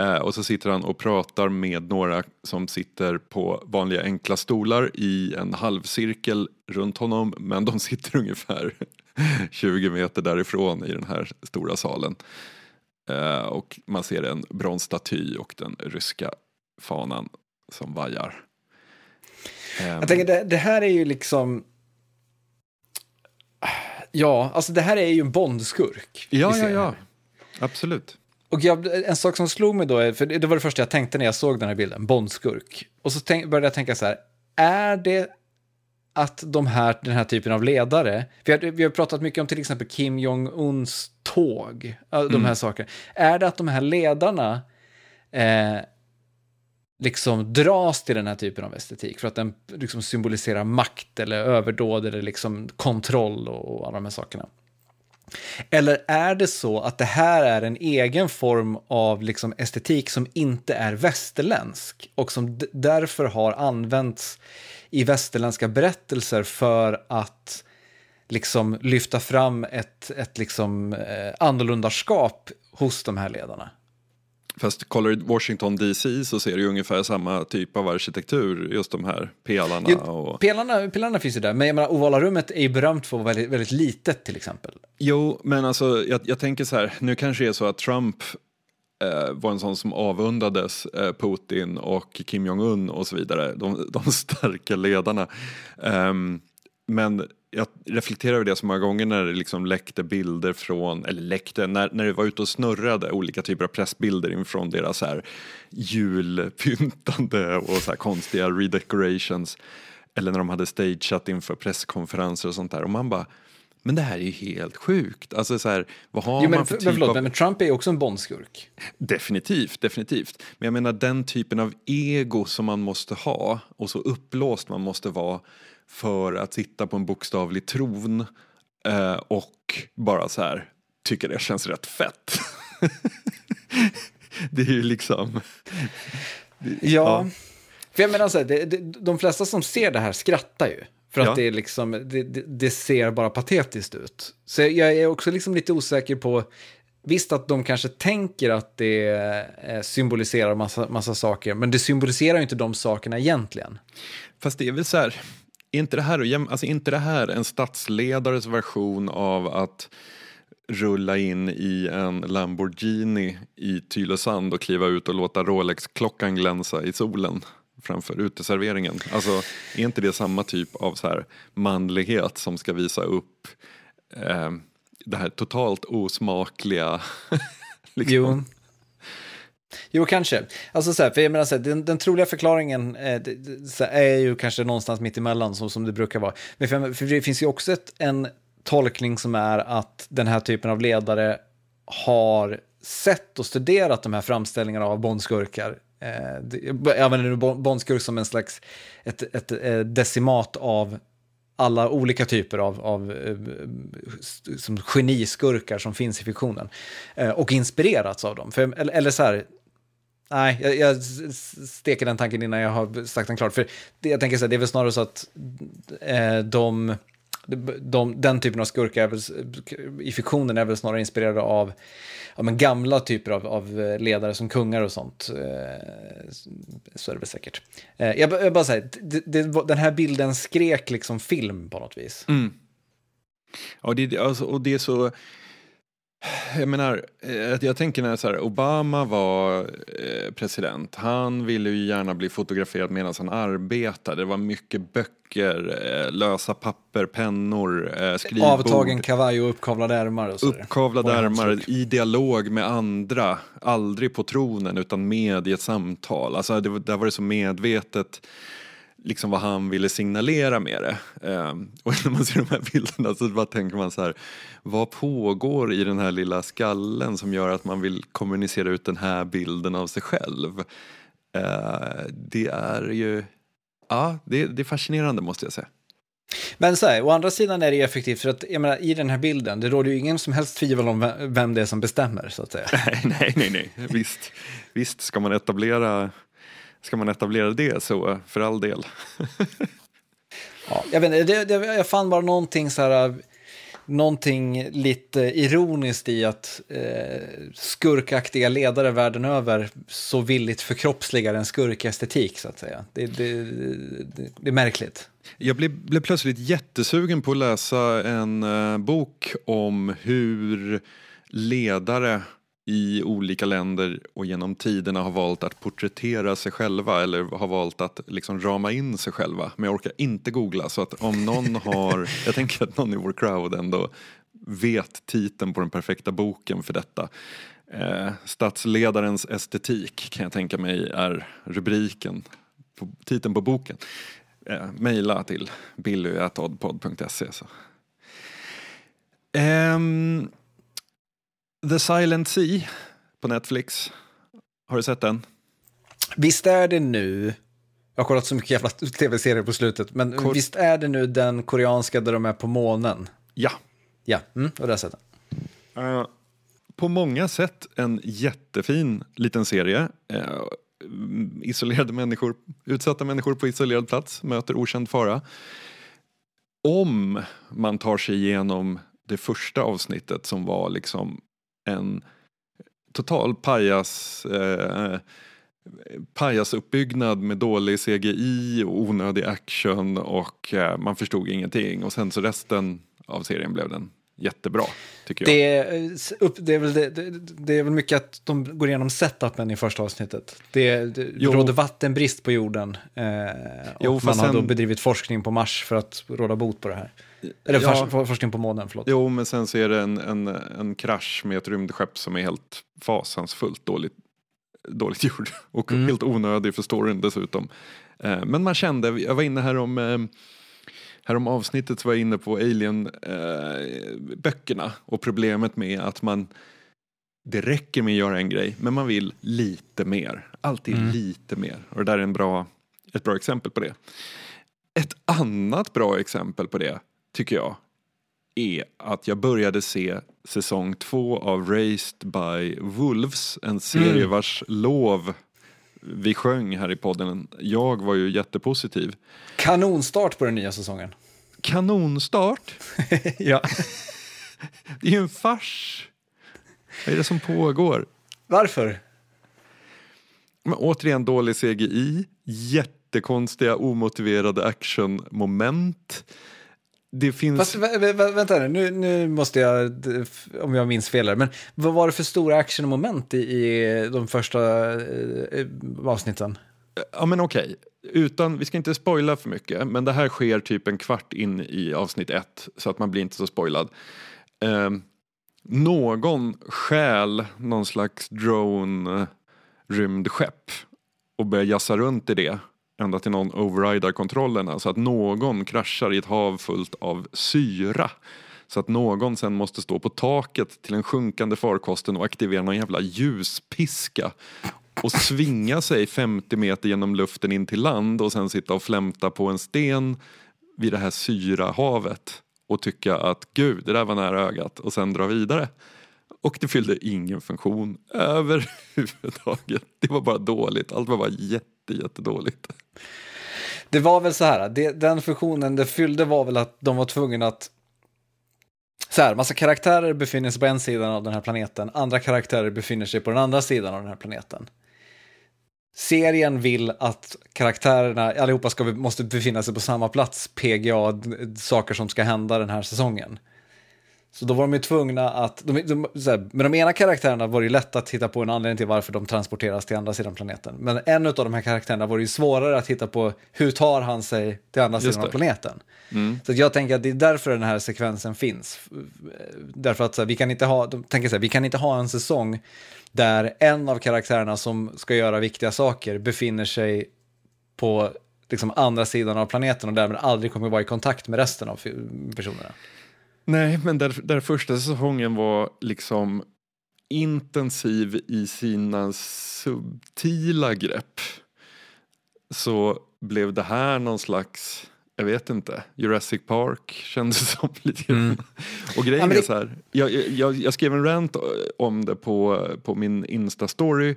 Eh, och så sitter han och pratar med några som sitter på vanliga enkla stolar i en halvcirkel runt honom men de sitter ungefär 20 meter därifrån i den här stora salen. Eh, och man ser en bronsstaty och den ryska fanan som vajar. Jag tänker, det, det, här är ju liksom... Ja, alltså det här är ju en Bondskurk. Ja, ja, ja. Absolut. Och jag, en sak som slog mig då, för det var det första jag tänkte när jag såg den här bilden, Bondskurk. Och så tänk, började jag tänka så här, är det att de här, den här typen av ledare, vi har, vi har pratat mycket om till exempel Kim Jong-Uns tåg, de här mm. sakerna. Är det att de här ledarna eh, liksom dras till den här typen av estetik för att den liksom symboliserar makt eller överdåd eller liksom kontroll och, och alla de här sakerna? Eller är det så att det här är en egen form av liksom estetik som inte är västerländsk och som därför har använts i västerländska berättelser för att liksom lyfta fram ett, ett liksom, eh, annorlundaskap hos de här ledarna. Fast kollar du Washington DC så ser du ungefär samma typ av arkitektur, just de här pelarna. Jo, och... pelarna, pelarna finns ju där, men jag menar, ovala rummet är ju berömt för att vara väldigt, väldigt litet till exempel. Jo, men alltså jag, jag tänker så här, nu kanske det är så att Trump eh, var en sån som avundades eh, Putin och Kim Jong-Un och så vidare, de, de starka ledarna. Um, men jag reflekterar över det så många gånger när det liksom läckte bilder från, eller läckte, när, när det var ute och snurrade olika typer av pressbilder från deras här julpyntande och så konstiga redecorations. Eller när de hade stageat inför presskonferenser och sånt där. Och man bara, men det här är ju helt sjukt. Alltså så här, vad har jo, men, man för, typ men, förlåt, av... men Trump är ju också en bondskurk. Definitivt, definitivt. Men jag menar den typen av ego som man måste ha och så upplåst man måste vara för att sitta på en bokstavlig tron eh, och bara så här tycker det känns rätt fett. det är ju liksom... ja. ja. För jag menar så här, det, det, de flesta som ser det här skrattar ju. För att ja. det, är liksom, det, det, ser bara patetiskt ut. Så jag är också liksom lite osäker på, visst att de kanske tänker att det eh, symboliserar massa, massa saker, men det symboliserar ju inte de sakerna egentligen. Fast det är väl så här, är inte det här, alltså inte det här en statsledares version av att rulla in i en Lamborghini i Tylösand och kliva ut och låta Rolex-klockan glänsa i solen? framför uteserveringen. Alltså, är inte det samma typ av så här manlighet som ska visa upp eh, det här totalt osmakliga? liksom. Jo. Jo, kanske. Alltså så här, för jag menar så här, den, den troliga förklaringen eh, här, är ju kanske någonstans mitt emellan, som, som det brukar vara. Men för, för det finns ju också ett, en tolkning som är att den här typen av ledare har sett och studerat de här framställningarna av bondskurkar Eh, jag använder nu bondskurk som en slags ett, ett, ett, decimat av alla olika typer av, av eh, som geniskurkar som finns i fiktionen. Eh, och inspirerats av dem. För, eller, eller så här, nej, jag, jag steker den tanken innan jag har sagt den klart. För det, jag tänker så här, det är väl snarare så att eh, de, de, den typen av skurkar väl, i fiktionen är väl snarare inspirerade av ja, men gamla typer av, av ledare som kungar och sånt. Eh, så är det väl säkert. Eh, jag, jag bara säger, den här bilden skrek liksom film på något vis. Mm. Ja, det, alltså, och det är så jag menar, eh, jag tänker när så här, Obama var eh, president, han ville ju gärna bli fotograferad medan han arbetade. Det var mycket böcker, eh, lösa papper, pennor, skrivbord. Avtagen kavaj och uppkavlade ärmar. Och uppkavlade ärmar i dialog med andra, aldrig på tronen utan med i ett samtal. Alltså det, där var det så medvetet liksom vad han ville signalera med det. Um, och när man ser de här bilderna så bara tänker man så här, vad pågår i den här lilla skallen som gör att man vill kommunicera ut den här bilden av sig själv? Uh, det är ju, ja, det, det är fascinerande måste jag säga. Men så här, å andra sidan är det effektivt för att jag menar, i den här bilden, det råder ju ingen som helst tvivel om vem det är som bestämmer så att säga. Nej, nej, nej, nej. Visst, visst ska man etablera ska man etablera det så, för all del. ja, jag, vet inte, det, det, jag fann bara någonting så här, någonting lite ironiskt i att eh, skurkaktiga ledare världen över så villigt förkroppsligar en skurkestetik så att säga. Det, det, det, det är märkligt. Jag blev, blev plötsligt jättesugen på att läsa en eh, bok om hur ledare i olika länder och genom tiderna har valt att porträttera sig själva eller har valt att liksom rama in sig själva. Men jag orkar inte googla så att om någon har, jag tänker att någon i vår crowd ändå vet titeln på den perfekta boken för detta. Eh, statsledarens estetik kan jag tänka mig är rubriken, på, titeln på boken. Eh, Mejla till billy.oddpod.se. Um, The Silent Sea på Netflix. Har du sett den? Visst är det nu, jag har kollat så mycket jävla tv-serier på slutet, men Kor visst är det nu den koreanska där de är på månen? Ja. Ja, mm, och där sett den. Uh, på många sätt en jättefin liten serie. Uh, isolerade människor, utsatta människor på isolerad plats möter okänd fara. Om man tar sig igenom det första avsnittet som var liksom en total pajas eh, pajasuppbyggnad med dålig CGI och onödig action och eh, man förstod ingenting och sen så resten av serien blev den jättebra, tycker jag. Det, är, upp, det, är väl, det, det, är väl mycket att de går igenom setupen i första avsnittet. Det, det råder vattenbrist på jorden eh, och jo, man har sen... då bedrivit forskning på Mars för att råda bot på det här. Eller ja, forskning på månen, förlåt. Jo, men sen så är det en, en, en krasch med ett rymdskepp som är helt fasansfullt dåligt, dåligt gjord och mm. helt onödig för storyn dessutom. Eh, men man kände, jag var inne här om eh, här om avsnittet så var jag inne på Alien-böckerna eh, och problemet med att man det räcker med att göra en grej, men man vill lite mer. Alltid mm. lite mer. Och det där är en bra, ett bra exempel på det. Ett annat bra exempel på det tycker jag, är att jag började se säsong två av Raised by Wolves, en serie mm. vars lov vi sjöng här i podden. Jag var ju jättepositiv. Kanonstart på den nya säsongen. Kanonstart? ja. det är ju en fars. Vad är det som pågår? Varför? Men återigen dålig CGI, jättekonstiga omotiverade actionmoment det finns... Fast, vä vä vänta nu, nu måste jag, om jag minns fel här, men vad var det för stora actionmoment i, i de första eh, avsnitten? Ja men okej, utan, vi ska inte spoila för mycket, men det här sker typ en kvart in i avsnitt ett, så att man blir inte så spoilad. Eh, någon stjäl någon slags drone rymdskepp och börjar jassa runt i det ända till någon overridar kontrollerna så att någon kraschar i ett hav fullt av syra. Så att någon sen måste stå på taket till den sjunkande farkosten och aktivera någon jävla ljuspiska och svinga sig 50 meter genom luften in till land och sen sitta och flämta på en sten vid det här syrahavet och tycka att gud, det där var nära ögat och sen dra vidare. Och det fyllde ingen funktion överhuvudtaget. Det var bara dåligt. Allt var bara jätte, jättedåligt. Det var väl så här, det, den funktionen det fyllde var väl att de var tvungna att så här, massa karaktärer befinner sig på en sida av den här planeten, andra karaktärer befinner sig på den andra sidan av den här planeten. Serien vill att karaktärerna allihopa ska, måste befinna sig på samma plats, PGA, saker som ska hända den här säsongen. Så då var de ju tvungna att, de, de, här, med de ena karaktärerna var det ju lätt att hitta på en anledning till varför de transporteras till andra sidan planeten. Men en av de här karaktärerna var det ju svårare att hitta på hur tar han sig till andra sidan av planeten. Mm. Så jag tänker att det är därför den här sekvensen finns. Därför att här, vi kan inte ha, de tänker så här, vi kan inte ha en säsong där en av karaktärerna som ska göra viktiga saker befinner sig på liksom, andra sidan av planeten och därmed aldrig kommer vara i kontakt med resten av personerna. Nej, men där, där första säsongen var liksom intensiv i sina subtila grepp så blev det här någon slags, jag vet inte, Jurassic Park kändes som lite. Mm. Och grejen ja, det... är så här, jag, jag, jag, skrev en rant om det på, på min Insta-story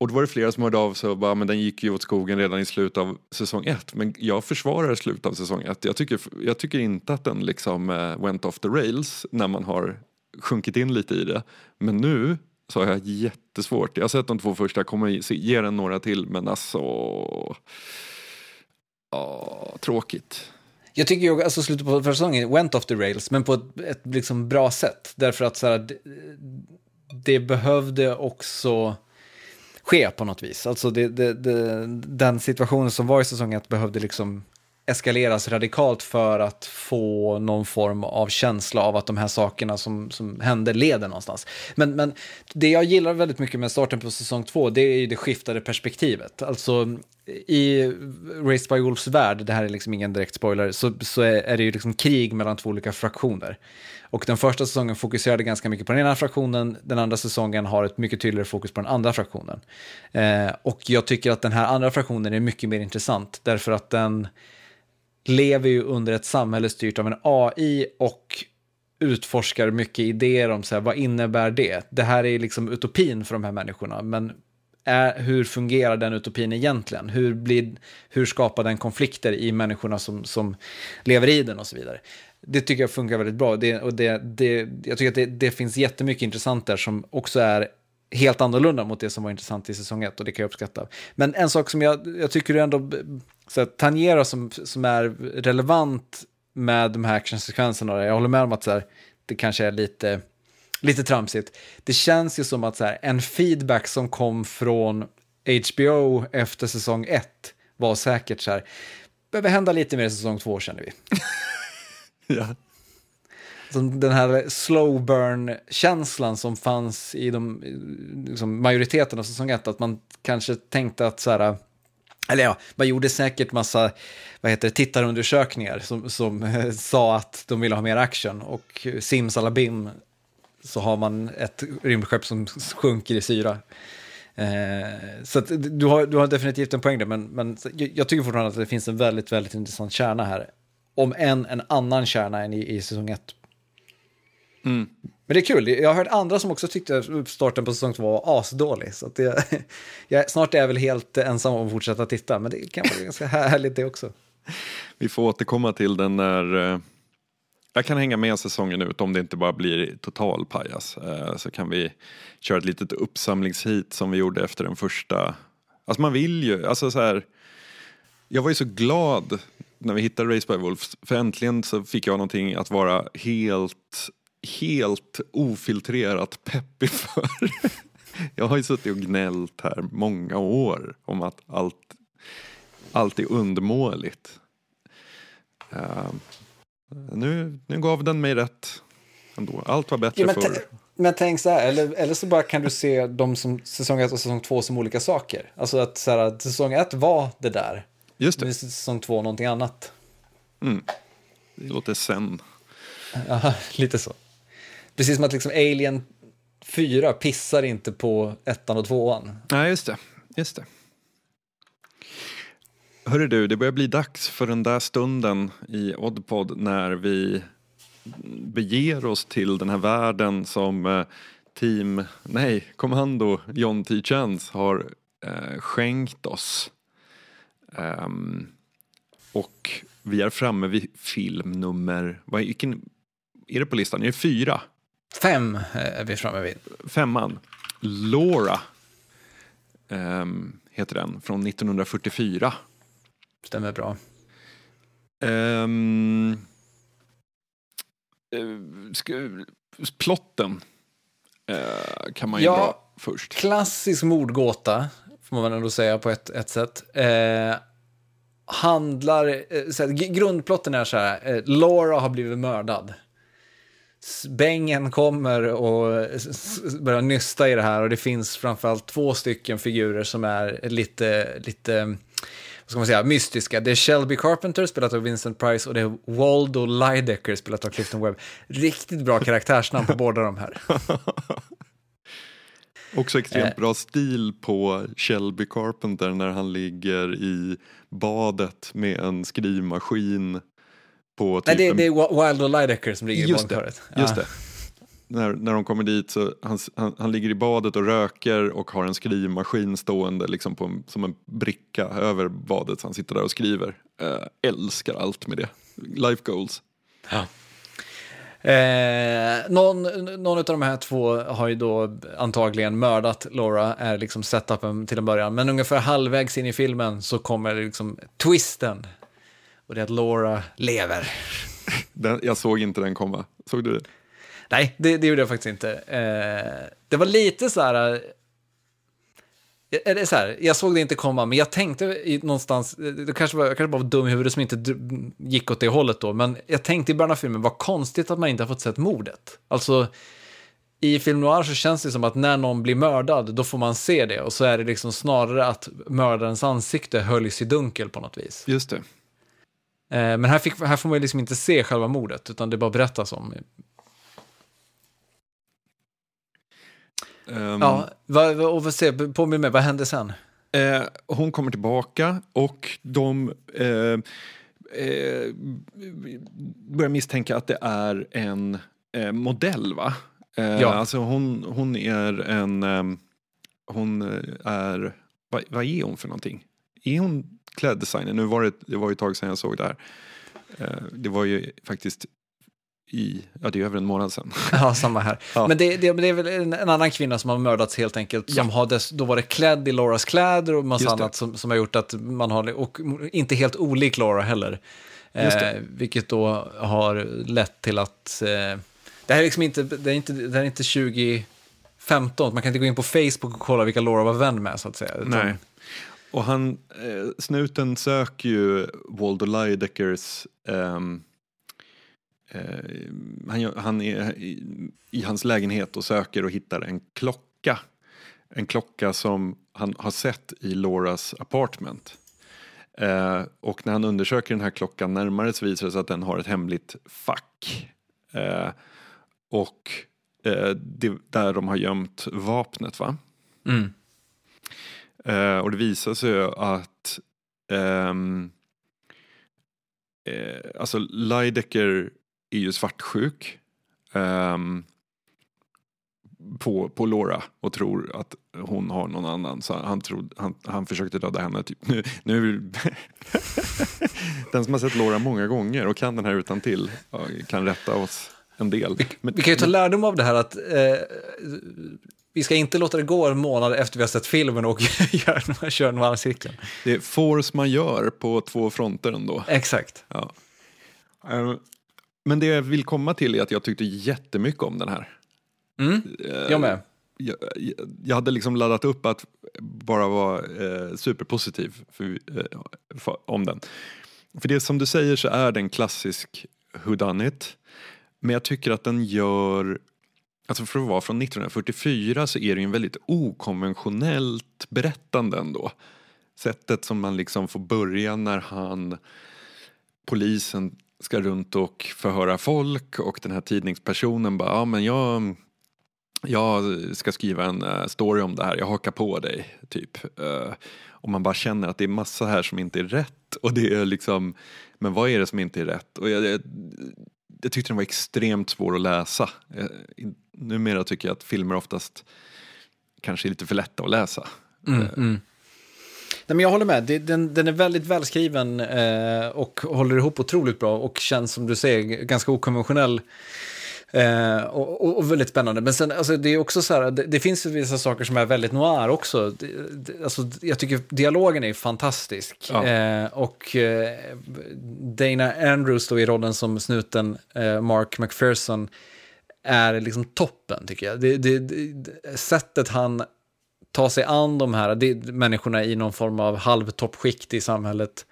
och då var det flera som hörde av sig och bara, men den gick ju åt skogen redan i slutet av säsong ett. Men jag försvarar slutet av säsong ett. Jag tycker, jag tycker inte att den liksom uh, went off the rails när man har sjunkit in lite i det. Men nu så har jag jättesvårt. Jag har sett de två första, jag kommer ge den några till men alltså... Ja, tråkigt. Jag tycker ju alltså slutet på första säsongen went off the rails, men på ett, ett liksom bra sätt. Därför att så här, det, det behövde också ske på något vis. Alltså det, det, det, den situationen som var i säsong 1 behövde liksom eskaleras radikalt för att få någon form av känsla av att de här sakerna som, som hände leder någonstans. Men, men det jag gillar väldigt mycket med starten på säsong två det är ju det skiftade perspektivet. Alltså i Raised by Wolves värld, det här är liksom ingen direkt spoiler, så, så är, är det ju liksom krig mellan två olika fraktioner. Och den första säsongen fokuserade ganska mycket på den ena fraktionen, den andra säsongen har ett mycket tydligare fokus på den andra fraktionen. Eh, och jag tycker att den här andra fraktionen är mycket mer intressant, därför att den lever ju under ett samhälle styrt av en AI och utforskar mycket idéer om så här, vad innebär det? Det här är liksom utopin för de här människorna, men är, hur fungerar den utopin egentligen? Hur, blir, hur skapar den konflikter i människorna som, som lever i den och så vidare? Det tycker jag funkar väldigt bra. Det, och det, det, jag tycker att det, det finns jättemycket intressant där som också är helt annorlunda mot det som var intressant i säsong 1 och det kan jag uppskatta. Men en sak som jag, jag tycker ändå så här, tangerar som, som är relevant med de här actionsekvenserna, jag håller med om att så här, det kanske är lite, lite tramsigt. Det känns ju som att så här, en feedback som kom från HBO efter säsong 1 var säkert så här, behöver hända lite mer i säsong 2 känner vi. ja. Den här slow burn-känslan som fanns i de, liksom majoriteten av säsong 1, att man kanske tänkte att så här, eller ja, man gjorde säkert massa vad heter det, tittarundersökningar som, som sa att de ville ha mer action och simsalabim så har man ett rymdskepp som sjunker i syra. Eh, så att, du, har, du har definitivt en poäng där, men, men jag tycker fortfarande att det finns en väldigt, väldigt intressant kärna här. Om än en annan kärna än i, i säsong 1. Mm. Men det är kul, jag har hört andra som också tyckte starten på säsong 2 var asdålig. Så att det, jag, snart är jag väl helt ensam om att fortsätta titta, men det kan vara ganska härligt det också. Vi får återkomma till den när... Eh, jag kan hänga med säsongen ut om det inte bara blir total pajas. Eh, så kan vi köra ett litet uppsamlingshit som vi gjorde efter den första. Alltså man vill ju, alltså så här. Jag var ju så glad när vi hittade Race by Wolves, för äntligen så fick jag någonting att vara helt helt ofiltrerat peppig för. Jag har ju suttit och gnällt här många år om att allt, allt är undermåligt. Uh, nu, nu gav den mig rätt ändå. Allt var bättre ja, förr. Men tänk så här, eller, eller så bara kan du se dem som säsong 1 och säsong 2 som olika saker. Alltså att så här, säsong 1 var det där. Just det. Säsong 2 någonting annat. Mm. Det låter sen. Ja, lite så. Precis som att liksom Alien 4 pissar inte på ettan och tvåan. Nej, just det. Just det. Hörru du, det börjar bli dags för den där stunden i Oddpod när vi beger oss till den här världen som eh, team, nej, kommando John T. Chance har eh, skänkt oss. Um, och vi är framme vid film nummer, vad, vilken är det på listan? Är det fyra? Fem är vi framme vid. Femman. Laura um, heter den, från 1944. Stämmer bra. Um, ska, plotten uh, kan man ju ja, dra först. Klassisk mordgåta, får man ändå säga på ett, ett sätt. Uh, handlar, uh, så grundplotten är så här, Laura har blivit mördad. Bängen kommer och börjar nysta i det här och det finns framförallt två stycken figurer som är lite, lite vad ska man säga, mystiska. Det är Shelby Carpenter, spelat av Vincent Price, och det är Waldo Lidecker, spelat av Clifton Webb. Riktigt bra karaktärsnamn på båda de här. Också extremt bra stil på Shelby Carpenter när han ligger i badet med en skrivmaskin på typ Nej, det, det är Wildo Lidecker som ligger just i badkaret. Det, just det. När, när de kommer dit så han, han, han, ligger i badet och röker och har en skrivmaskin stående liksom på en, som en bricka över badet. Så han sitter där och skriver. Äh, älskar allt med det. Life goals. Ja. Eh, någon, någon av de här två har ju då antagligen mördat Laura, är liksom setupen till en början. Men ungefär halvvägs in i filmen så kommer liksom twisten och det är att Laura lever. Den, jag såg inte den komma. Såg du det? Nej, det, det gjorde jag faktiskt inte. Eh, det var lite så här... Eh, eller så här, jag såg det inte komma, men jag tänkte någonstans, det kanske var, jag kanske bara var dum i huvudet som inte gick åt det hållet då, men jag tänkte i början av filmen, vad konstigt att man inte har fått sett mordet. Alltså, i film noir så känns det som att när någon blir mördad, då får man se det, och så är det liksom snarare att mördarens ansikte höljs i dunkel på något vis. Just det. Eh, men här, fick, här får man ju liksom inte se själva mordet, utan det bara berättas om. Um, ja, vad, och vad, se, påminn mig, vad hände sen? Eh, hon kommer tillbaka och de eh, eh, börjar misstänka att det är en eh, modell, va? Eh, ja. Alltså hon, hon är en... hon är... Vad, vad är hon för någonting? Är hon kläddesigner. Nu var det, det var ju ett tag sedan jag såg det här. Eh, det var ju faktiskt i, ja det är över en månad sedan. Ja, samma här. Ja. Men det, det, det, är väl en, en, annan kvinna som har mördats helt enkelt, som ja. har dess, då varit klädd i Lauras kläder och massa annat som, som har gjort att man har, och inte helt olik Laura heller. Eh, vilket då har lett till att, eh, det här är liksom inte, det är inte, det är inte 2015, man kan inte gå in på Facebook och kolla vilka Laura var vän med så att säga. Nej. Och han, eh, snuten söker ju Waldo Lydeckers um, ehm, eh, han, han är i, i, hans lägenhet och söker och hittar en klocka. En klocka som han har sett i Lauras apartment. Eh, och när han undersöker den här klockan närmare så visar det sig att den har ett hemligt fack. Eh, och eh, det, där de har gömt vapnet va? Mm. Eh, och det visar sig att ehm, eh, alltså Lydecker är ju svartsjuk um, på, på Laura och tror att hon har någon annan. Så han, trodde, han, han försökte döda henne. Typ. Nu, nu den som har sett Laura många gånger och kan den här utan till kan rätta oss en del. Men, vi kan ju ta lärdom av det här att eh, vi ska inte låta det gå en månad efter vi har sett filmen och köra noir-cirkeln. Det är force man gör på två fronter ändå. Exakt. Ja. Eh, men det jag vill komma till är att jag tyckte jättemycket om den här. Mm, jag med. Jag, jag, hade liksom laddat upp att bara vara eh, superpositiv för, eh, för, om den. För det som du säger så är den klassisk whodunit. Men jag tycker att den gör Alltså för att vara från 1944 så är det ju en väldigt okonventionellt berättande ändå. Sättet som man liksom får börja när han, polisen ska runt och förhöra folk och den här tidningspersonen bara, ja men jag, jag ska skriva en eh, story om det här, jag hakar på dig, typ. Eh, och man bara känner att det är massa här som inte är rätt och det är liksom, men vad är det som inte är rätt? Och jag, jag tyckte den var extremt svår att läsa. Eh, numera tycker jag att filmer oftast kanske är lite för lätta att läsa. Mm, mm. Nej, men jag håller med, den, den är väldigt välskriven eh, och håller ihop otroligt bra och känns som du säger ganska okonventionell. Eh, och, och, väldigt spännande. Men sen, alltså, det är också så här, det, det finns vissa saker som är väldigt noir också. Det, det, alltså, jag tycker dialogen är fantastisk. Ja. Eh, och eh, Dana Andrews då i rollen som snuten eh, Mark McPherson är liksom toppen tycker jag. Det, sättet han tar sig an de här det, människorna i någon form av halvtoppskikt i samhället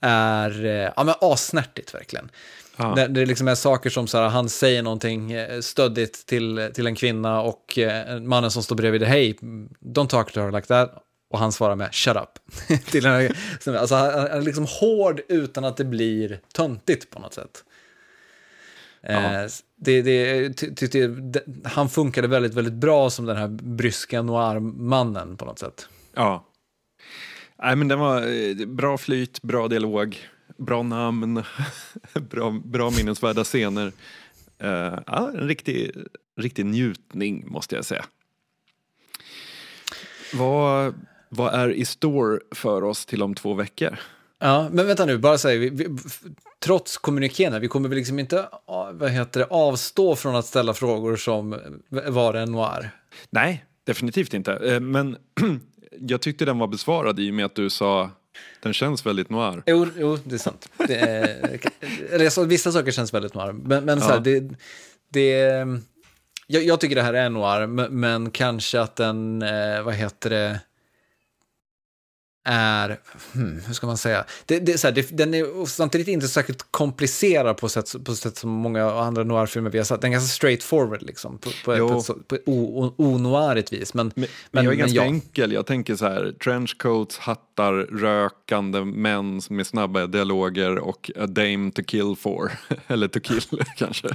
är eh, ja, men assnärtigt verkligen. Ja. Det, det liksom är saker som så här, han säger någonting eh, stöddigt till, till en kvinna och eh, mannen som står bredvid, hej, don't talk to her like that. Och han svarar med shut up. till en, alltså, han är liksom hård utan att det blir töntigt på något sätt. Eh, det, det, det, det, han funkade väldigt, väldigt bra som den här bryska noir-mannen på något sätt. Ja. Nej, men den var eh, bra flyt, bra dialog, bra namn, bra, bra minnesvärda scener. Uh, ja, en riktig, riktig njutning måste jag säga. Vad, vad är i store för oss till om två veckor? Ja, men vänta nu, bara säg, vi, vi, trots kommunikén vi kommer väl liksom inte vad heter det, avstå från att ställa frågor som var en noir? Nej, definitivt inte. Eh, men jag tyckte den var besvarad i och med att du sa den känns väldigt noir. Jo, jo det är sant. Det är, eller, så, vissa saker känns väldigt noir. Men, men ja. så här, det, det, jag, jag, tycker det här är noir, men, men kanske att den, eh, vad heter det, är, hmm, hur ska man säga, det, det, så här, det, den är samtidigt inte särskilt komplicerad på sätt, på sätt som många andra noir-filmer vi har sett. Den är ganska straight forward liksom, på, på, på ett, på ett onoirigt vis. Men, men, men, jag är ganska ja. enkel, jag tänker så här, trenchcoats, hattar, rökande män med snabba dialoger och a dame to kill for, eller to kill kanske.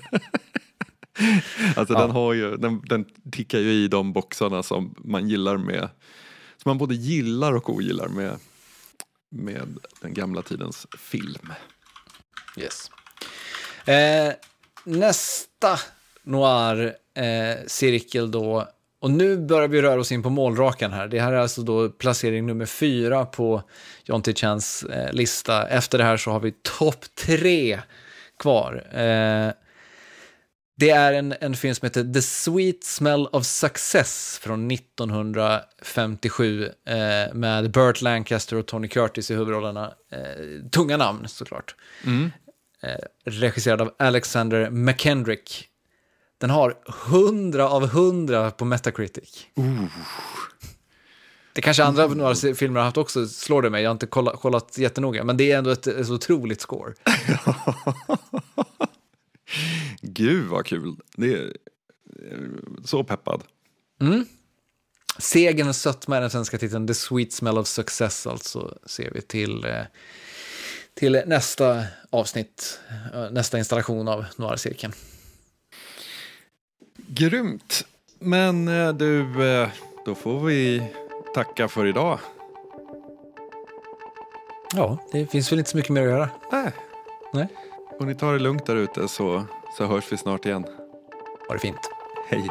alltså ja. den har ju, den, den tickar ju i de boxarna som man gillar med som man både gillar och ogillar med, med den gamla tidens film. Yes. Eh, nästa noir-cirkel eh, då, och nu börjar vi röra oss in på målrakan här. Det här är alltså då placering nummer fyra på John T. Chans eh, lista. Efter det här så har vi topp tre kvar. Eh, det är en, en film som heter The Sweet Smell of Success från 1957 eh, med Burt Lancaster och Tony Curtis i huvudrollerna. Eh, tunga namn såklart. Mm. Eh, regisserad av Alexander McKendrick. Den har 100 av 100 på Metacritic. Uh. Det kanske andra uh. några filmer har haft också, slår det mig. Jag har inte kollat, kollat jättenoga, men det är ändå ett, ett otroligt score. Gud vad kul. Det är så peppad. Mm. Segern och sötma är den svenska titeln. The Sweet Smell of Success alltså ser vi till, eh, till nästa avsnitt, eh, nästa installation av Noir-cirkeln. Grymt. Men eh, du, då får vi tacka för idag. Ja, det finns väl inte så mycket mer att göra. Nej. Nej. Och ni tar det lugnt där ute så, så hörs vi snart igen. Ha det fint. Hej.